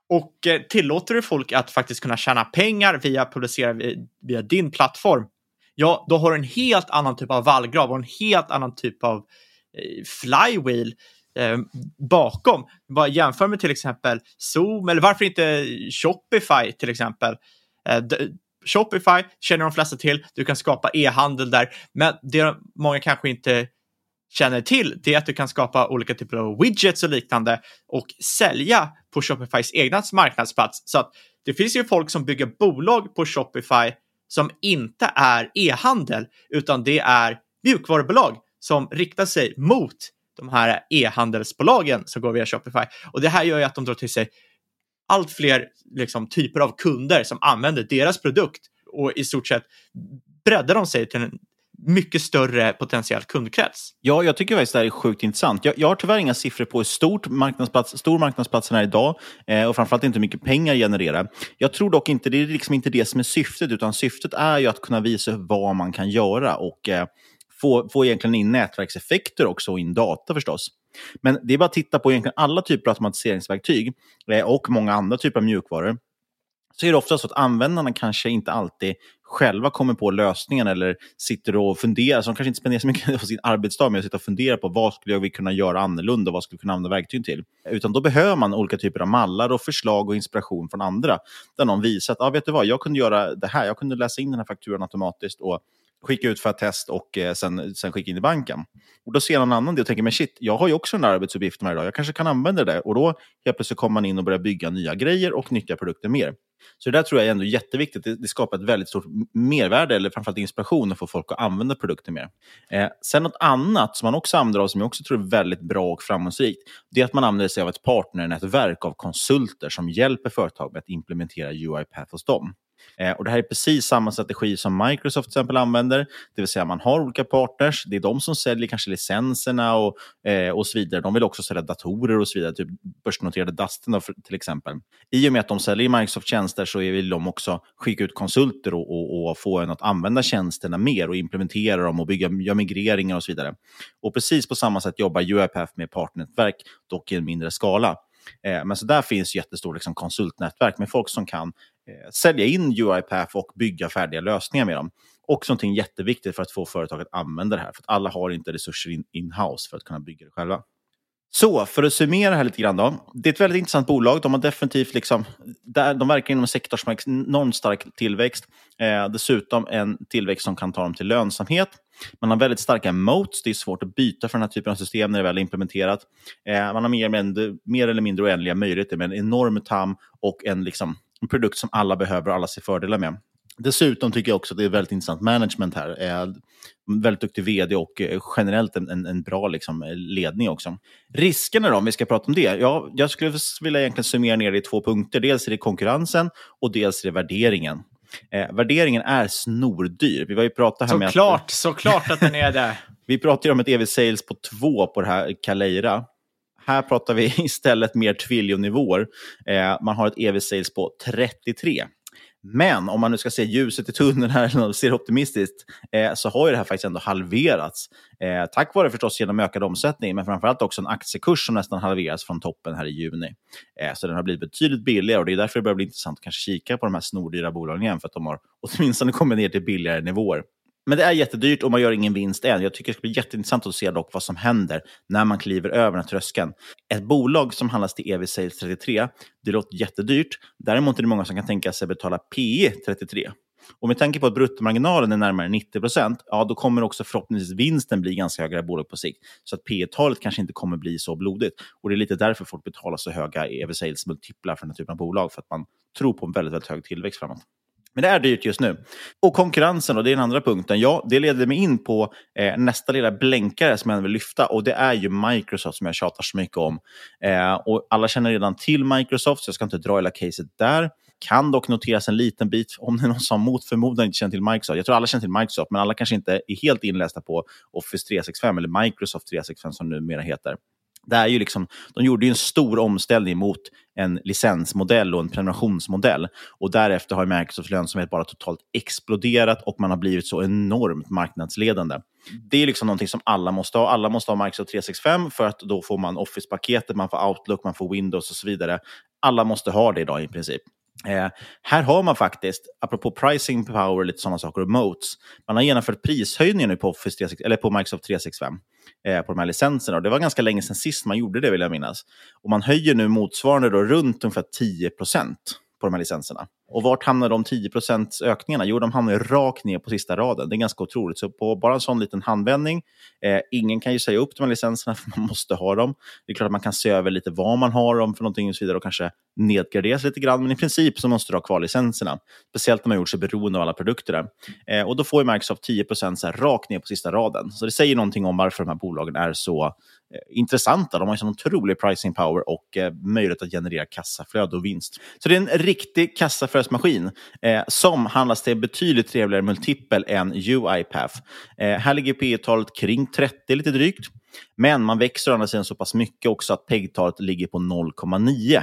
Och eh, tillåter du folk att faktiskt kunna tjäna pengar via publicera via din plattform, ja, då har du en helt annan typ av vallgrav och en helt annan typ av eh, flywheel eh, bakom. Bara jämför med till exempel Zoom eller varför inte Shopify till exempel. Eh, Shopify känner de flesta till. Du kan skapa e-handel där, men det många kanske inte känner till det är att du kan skapa olika typer av widgets och liknande och sälja på Shopifys egna marknadsplats. Så att det finns ju folk som bygger bolag på Shopify som inte är e-handel, utan det är mjukvarubolag som riktar sig mot de här e-handelsbolagen som går via Shopify. Och det här gör ju att de drar till sig allt fler liksom, typer av kunder som använder deras produkt och i stort sett breddar de sig till en mycket större potentiell kundkrets. Ja, jag tycker faktiskt det här är sjukt intressant. Jag, jag har tyvärr inga siffror på hur stort marknadsplats, stor marknadsplatsen är idag eh, och framförallt inte hur mycket pengar genererar. Jag tror dock inte, det är liksom inte det som är syftet, utan syftet är ju att kunna visa vad man kan göra och eh, få, få egentligen in nätverkseffekter också och in data förstås. Men det är bara att titta på egentligen alla typer av automatiseringsverktyg eh, och många andra typer av mjukvaror så är det ofta så att användarna kanske inte alltid själva kommer på lösningen eller sitter och funderar. Så de kanske inte spenderar så mycket av sin arbetsdag med att sitta och fundera på vad skulle vi kunna göra annorlunda och vad skulle vi kunna använda verktygen till. Utan då behöver man olika typer av mallar och förslag och inspiration från andra. Där någon visar att, ah, vet du vad, jag kunde göra det här. Jag kunde läsa in den här fakturan automatiskt och skicka ut för att test och eh, sen, sen skicka in i banken. Och Då ser någon annan det och tänker, men shit, jag har ju också den där arbetsuppgiften varje dag. Jag kanske kan använda det. Och då helt plötsligt kommer man in och börjar bygga nya grejer och nyttja produkter mer. Så det där tror jag är ändå jätteviktigt. Det, det skapar ett väldigt stort mervärde, eller framförallt inspiration, att få folk att använda produkter mer. Eh, sen något annat som man också använder av, som jag också tror är väldigt bra och framgångsrikt, det är att man använder sig av ett partnernätverk av konsulter som hjälper företag med att implementera UiPath hos dem. Eh, och Det här är precis samma strategi som Microsoft till exempel använder. Det vill säga man har olika partners. Det är de som säljer kanske licenserna och, eh, och så vidare. De vill också sälja datorer och så vidare. Typ börsnoterade Dustin då, för, till exempel. I och med att de säljer Microsoft-tjänster så vill de också skicka ut konsulter och, och, och, få en att använda tjänsterna mer och implementera dem och bygga göra migreringar och så vidare. Och precis på samma sätt jobbar UiPath med partnernätverk, dock i en mindre skala. Eh, men så där finns jättestort liksom, konsultnätverk med folk som kan Eh, sälja in UiPath och bygga färdiga lösningar med dem. Och någonting jätteviktigt för att få företag att använda det här. För att alla har inte resurser in-house för att kunna bygga det själva. Så, för att summera här lite grann då. Det är ett väldigt intressant bolag. De har definitivt liksom, de verkar inom en sektor som har enormt stark tillväxt. Eh, dessutom en tillväxt som kan ta dem till lönsamhet. Man har väldigt starka moats. Det är svårt att byta för den här typen av system när det väl är implementerat. Eh, man har mer, mer eller mindre oändliga möjligheter med en enorm TAM och en, liksom, en produkt som alla behöver och alla ser fördelar med. Dessutom tycker jag också att det är väldigt intressant management här. Eh, väldigt duktig vd och eh, generellt en, en, en, bra liksom, ledning också. Riskerna då, om vi ska prata om det? Ja, jag skulle vilja egentligen summera ner det i två punkter. Dels är det konkurrensen och dels är det värderingen. Eh, värderingen är snordyr. Vi var ju pratat här med såklart, att, såklart att den är det. vi pratar ju om ett EV-sales på två på det här Kaleira. Här pratar vi istället mer trillionnivåer. Eh, man har ett EV-sales på 33. Men om man nu ska se ljuset i tunneln här eller ser optimistiskt, eh, så har ju det här faktiskt ändå halverats. Eh, tack vare förstås genom ökad omsättning, men framförallt också en aktiekurs som nästan halverats från toppen här i juni. Eh, så den har blivit betydligt billigare och det är därför det börjar bli intressant att kanske kika på de här snordyra bolagen igen, för att de har åtminstone kommit ner till billigare nivåer. Men det är jättedyrt och man gör ingen vinst än. Jag tycker det ska bli jätteintressant att se dock vad som händer när man kliver över den här tröskeln. Ett bolag som handlas till EV Sales 33, det låter jättedyrt. Däremot är det många som kan tänka sig betala PE 33. Och med tanke på att bruttomarginalen är närmare 90 procent, ja, då kommer också förhoppningsvis vinsten bli ganska högre i bolag på sikt. Så att P talet kanske inte kommer bli så blodigt. Och det är lite därför folk betalar så höga EV Sales-multiplar för den här typen av bolag, för att man tror på en väldigt, väldigt hög tillväxt framåt. Men det är dyrt just nu. Och konkurrensen, och det är den andra punkten. Ja, det leder mig in på eh, nästa lilla blänkare som jag vill lyfta. Och det är ju Microsoft som jag tjatar så mycket om. Eh, och alla känner redan till Microsoft, så jag ska inte dra hela caset där. Kan dock noteras en liten bit, om det är någon som mot förmodan inte känner till Microsoft. Jag tror alla känner till Microsoft, men alla kanske inte är helt inlästa på Office 365, eller Microsoft 365 som numera heter. Det är ju liksom, de gjorde ju en stor omställning mot en licensmodell och en prenumerationsmodell. Och därefter har Microsofts lönsamhet bara totalt exploderat och man har blivit så enormt marknadsledande. Det är liksom någonting som alla måste ha. Alla måste ha Microsoft 365 för att då får man Office-paketet, man får Outlook, man får Windows och så vidare. Alla måste ha det idag i princip. Eh, här har man faktiskt, apropå pricing power och lite sådana saker, och moats, man har genomfört prishöjningar nu på, Office 36, eller på Microsoft 365 eh, på de här licenserna. Och det var ganska länge sedan sist man gjorde det, vill jag minnas. Och man höjer nu motsvarande då runt ungefär 10 på de här licenserna. Och vart hamnar de 10% ökningarna? Jo, de hamnar rakt ner på sista raden. Det är ganska otroligt. Så på bara en sån liten handvändning, eh, ingen kan ju säga upp de här licenserna för man måste ha dem. Det är klart att man kan se över lite vad man har dem för någonting och så vidare och kanske nedgraderas lite grann. Men i princip så måste du ha kvar licenserna. Speciellt när man gjort sig beroende av alla produkter. Där. Eh, och då får ju Microsoft 10 så här, rakt ner på sista raden. Så det säger någonting om varför de här bolagen är så Eh, intressanta. De har en otrolig pricing power och eh, möjlighet att generera kassaflöde och vinst. Så det är en riktig kassaflödesmaskin eh, som handlas till betydligt trevligare multipel än UiPath. Eh, här ligger P talet kring 30 lite drygt. Men man växer å andra sidan så pass mycket också att PEG-talet ligger på 0,9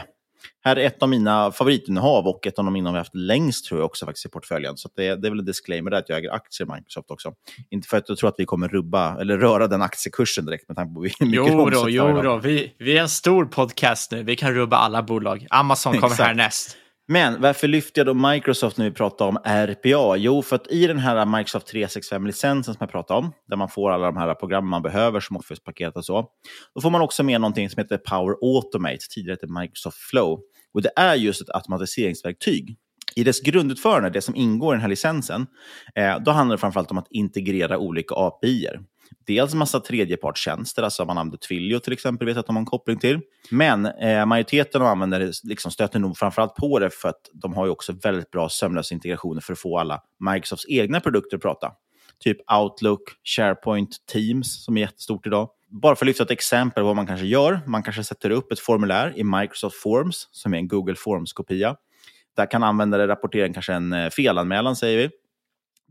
här är ett av mina favoritinnehav och ett av de innehav jag haft längst tror jag också faktiskt i portföljen. Så det, det, är väl en disclaimer där att jag äger aktier i Microsoft också. Inte för att jag tror att vi kommer rubba eller röra den aktiekursen direkt med tanke på hur mycket jo då, jo då. Vi, vi är en stor podcast nu. Vi kan rubba alla bolag. Amazon kommer här näst. Men varför lyfter jag då Microsoft när vi pratar om RPA? Jo, för att i den här Microsoft 365-licensen som jag pratade om, där man får alla de här programmen man behöver som Office-paket och så, då får man också med någonting som heter Power Automate, tidigare hette Microsoft Flow. Och det är just ett automatiseringsverktyg. I dess grundutförande, det som ingår i den här licensen, eh, då handlar det framförallt om att integrera olika API-er. Dels massa tredjepartstjänster, alltså man använder Twilio till exempel, vet att de har en koppling till. Men eh, majoriteten av användare liksom stöter nog framförallt på det för att de har ju också väldigt bra sömlösa integrationer för att få alla Microsofts egna produkter att prata. Typ Outlook, SharePoint, Teams som är jättestort idag. Bara för att lyfta ett exempel på vad man kanske gör. Man kanske sätter upp ett formulär i Microsoft Forms, som är en Google Forms-kopia. Där kan användare rapportera kanske en eh, felanmälan, säger vi.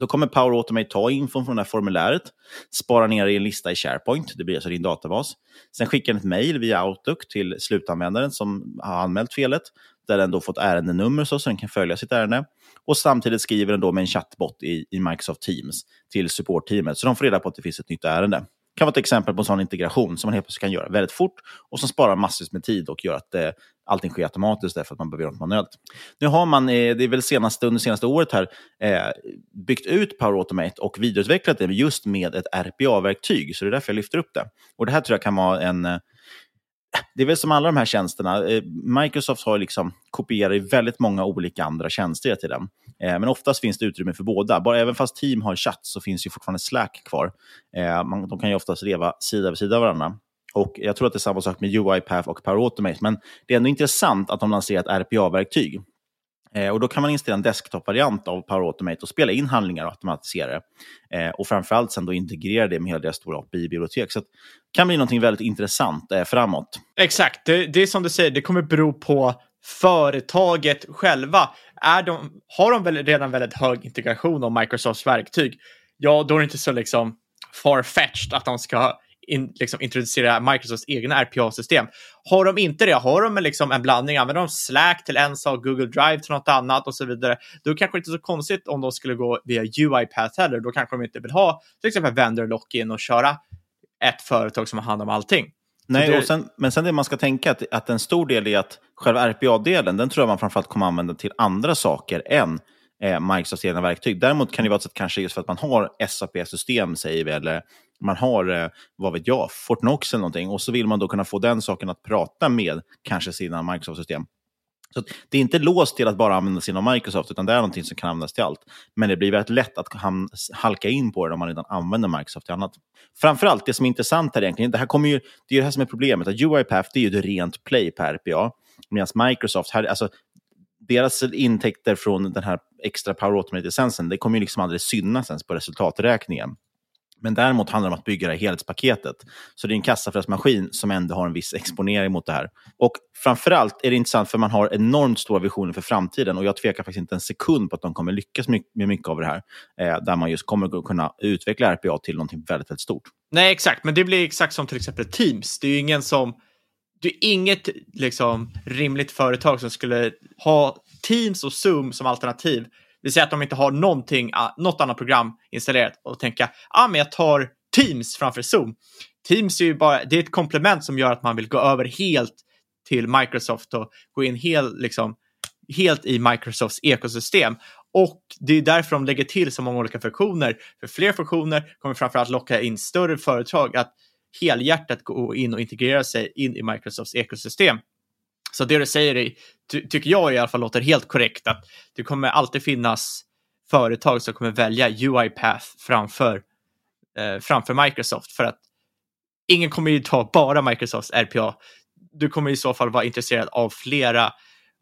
Då kommer Power Automate ta infon från det här formuläret, spara ner det i en lista i SharePoint, det blir alltså din databas. Sen skickar den ett mejl via Outlook till slutanvändaren som har anmält felet, där den då fått ärendenummer så, så den kan följa sitt ärende. Och samtidigt skriver den då med en chattbot i, i Microsoft Teams till supportteamet, så de får reda på att det finns ett nytt ärende kan vara ett exempel på en sån integration som man helt plötsligt kan göra väldigt fort och som sparar massvis med tid och gör att eh, allting sker automatiskt därför att man behöver göra något manuellt. Nu har man, eh, det är väl senaste, under senaste året här, eh, byggt ut Power Automate och vidareutvecklat det just med ett RPA-verktyg, så det är därför jag lyfter upp det. Och det här tror jag kan vara en eh, det är väl som alla de här tjänsterna. Microsoft har liksom kopierat väldigt många olika andra tjänster till den. Men oftast finns det utrymme för båda. Bara även fast Team har chatt så finns ju fortfarande Slack kvar. De kan ju oftast leva sida vid sida av varandra. Och Jag tror att det är samma sak med UiPath och Power Automate. Men det är ändå intressant att de lanserar ett RPA-verktyg. Eh, och Då kan man installera en desktop-variant av Power Automate och spela in handlingar och automatisera det. Eh, och framförallt sen då integrera det med hela deras stora API-bibliotek. Så det kan bli något väldigt intressant eh, framåt. Exakt, det, det är som du säger, det kommer bero på företaget själva. Är de, har de väl redan väldigt hög integration av Microsofts verktyg, ja då är det inte så liksom far-fetched att de ska in, liksom, introducera Microsofts egna RPA-system. Har de inte det, har de liksom en blandning, använder de Slack till en sak, Google Drive till något annat och så vidare, då kanske det inte är så konstigt om de skulle gå via UiPath heller. Då kanske de inte vill ha till exempel vendor lock-in och köra ett företag som har hand om allting. Nej, det... sen, men sen det man ska tänka att, att en stor del är att själva RPA-delen, den tror jag man framförallt kommer använda till andra saker än eh, Microsofts egna verktyg. Däremot kan det vara ett sätt kanske just för att man har SAP-system, säger vi, eller man har, eh, vad vet jag, Fortnox eller någonting, och så vill man då kunna få den saken att prata med kanske sina Microsoft-system. Så Det är inte låst till att bara användas inom Microsoft, utan det är någonting som kan användas till allt. Men det blir väldigt lätt att halka in på det om man redan använder Microsoft till annat. Framförallt, det som är intressant här egentligen, det, här kommer ju, det är det här som är problemet, att UiPath det är ju ett rent play på RPA, medan Microsoft, här, alltså, deras intäkter från den här extra Power Automate-licensen, det kommer ju liksom aldrig synas ens på resultaträkningen. Men däremot handlar det om att bygga det här helhetspaketet. Så det är en kassaflödesmaskin som ändå har en viss exponering mot det här. Och framförallt är det intressant för man har enormt stora visioner för framtiden och jag tvekar faktiskt inte en sekund på att de kommer lyckas med mycket av det här. Eh, där man just kommer kunna utveckla RPA till någonting väldigt, väldigt stort. Nej, exakt. Men det blir exakt som till exempel Teams. Det är ju ingen som... Det är inget liksom, rimligt företag som skulle ha Teams och Zoom som alternativ det vill säga att de inte har någonting, ah, något annat program installerat och tänka, ah, men jag tar Teams framför Zoom. Teams är ju bara, det är ett komplement som gör att man vill gå över helt till Microsoft och gå in helt, liksom, helt i Microsofts ekosystem. Och det är därför de lägger till så många olika funktioner. För fler funktioner kommer framförallt locka in större företag att helhjärtat gå in och integrera sig in i Microsofts ekosystem. Så det du säger ty tycker jag i alla fall låter helt korrekt, att det kommer alltid finnas företag som kommer välja UiPath framför, eh, framför Microsoft för att ingen kommer ju ta bara Microsofts RPA. Du kommer i så fall vara intresserad av flera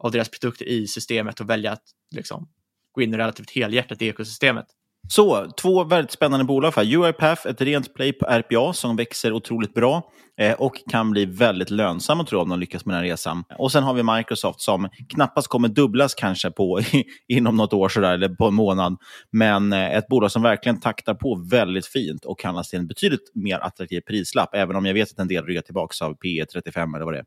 av deras produkter i systemet och välja att liksom, gå in relativt helhjärtat i ekosystemet. Så, två väldigt spännande bolag. För UiPath, ett rent play på RPA som växer otroligt bra eh, och kan bli väldigt lönsamma tror jag om de lyckas med den här resan. Och sen har vi Microsoft som knappast kommer dubblas kanske på inom något år sådär, eller på en månad. Men eh, ett bolag som verkligen taktar på väldigt fint och handlas till en betydligt mer attraktiv prislapp, även om jag vet att en del ryggar tillbaka av P 35 eller vad det är.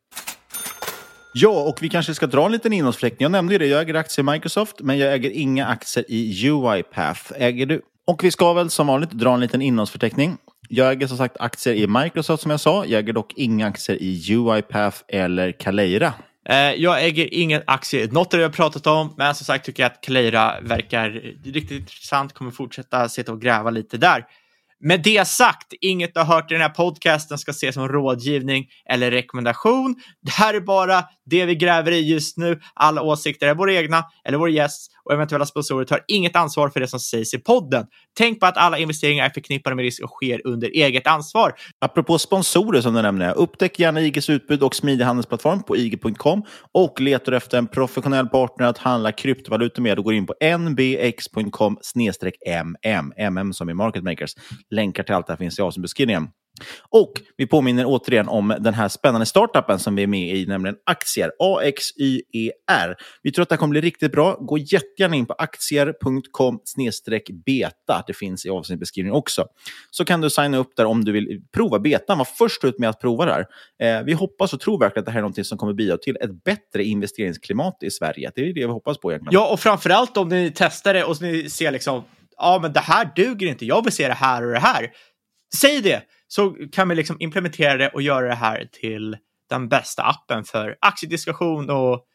Ja, och vi kanske ska dra en liten innehållsförteckning. Jag nämnde ju det, jag äger aktier i Microsoft, men jag äger inga aktier i UiPath. Äger du? Och vi ska väl som vanligt dra en liten innehållsförteckning. Jag äger som sagt aktier i Microsoft som jag sa. Jag äger dock inga aktier i UiPath eller Caleira. Eh, jag äger ingen aktie i något av det jag pratat om, men som sagt tycker jag att Caleira verkar riktigt intressant. Kommer fortsätta sitta och gräva lite där. Med det sagt, inget du har hört i den här podcasten ska ses som rådgivning eller rekommendation. Det här är bara det vi gräver i just nu. Alla åsikter är våra egna eller vår gäst och eventuella sponsorer tar inget ansvar för det som sägs i podden. Tänk på att alla investeringar är förknippade med risk och sker under eget ansvar. Apropå sponsorer som du nämnde, upptäck gärna IGs utbud och smidig handelsplattform på ig.com och letar efter en professionell partner att handla kryptovalutor med och går in på nbx.com mm, mm som i market makers. Länkar till allt det här finns i avsnittbeskrivningen. Och vi påminner återigen om den här spännande startupen som vi är med i, nämligen Aktier. AXYER. Vi tror att det här kommer bli riktigt bra. Gå jättegärna in på aktier.com beta. Det finns i avsnittbeskrivningen också. Så kan du signa upp där om du vill prova betan. Var först ut med att prova det här. Eh, vi hoppas och tror verkligen att det här är något som kommer bidra till ett bättre investeringsklimat i Sverige. Det är det vi hoppas på egentligen. Ja, och framförallt om ni testar det och ni ser liksom, ja men det här duger inte, jag vill se det här och det här. Säg det! så kan vi liksom implementera det och göra det här till den bästa appen för aktiediskussion och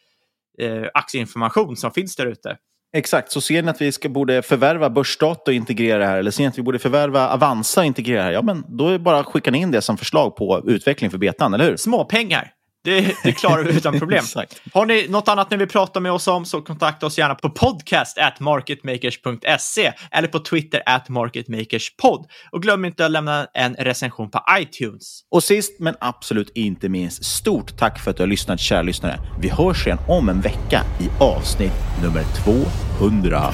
eh, aktieinformation som finns där ute. Exakt, så ser ni att vi ska, borde förvärva Börsdata och integrera det här, eller ser ni att vi borde förvärva Avanza och integrera det här, ja men då är det bara att skicka in det som förslag på utveckling för betan, eller hur? Småpengar. Det, det klarar vi utan problem. Har ni något annat ni vill prata med oss om så kontakta oss gärna på podcast at marketmakers.se eller på Twitter at marketmakerspod. Och glöm inte att lämna en recension på iTunes. Och sist men absolut inte minst, stort tack för att du har lyssnat kära lyssnare. Vi hörs igen om en vecka i avsnitt nummer 200.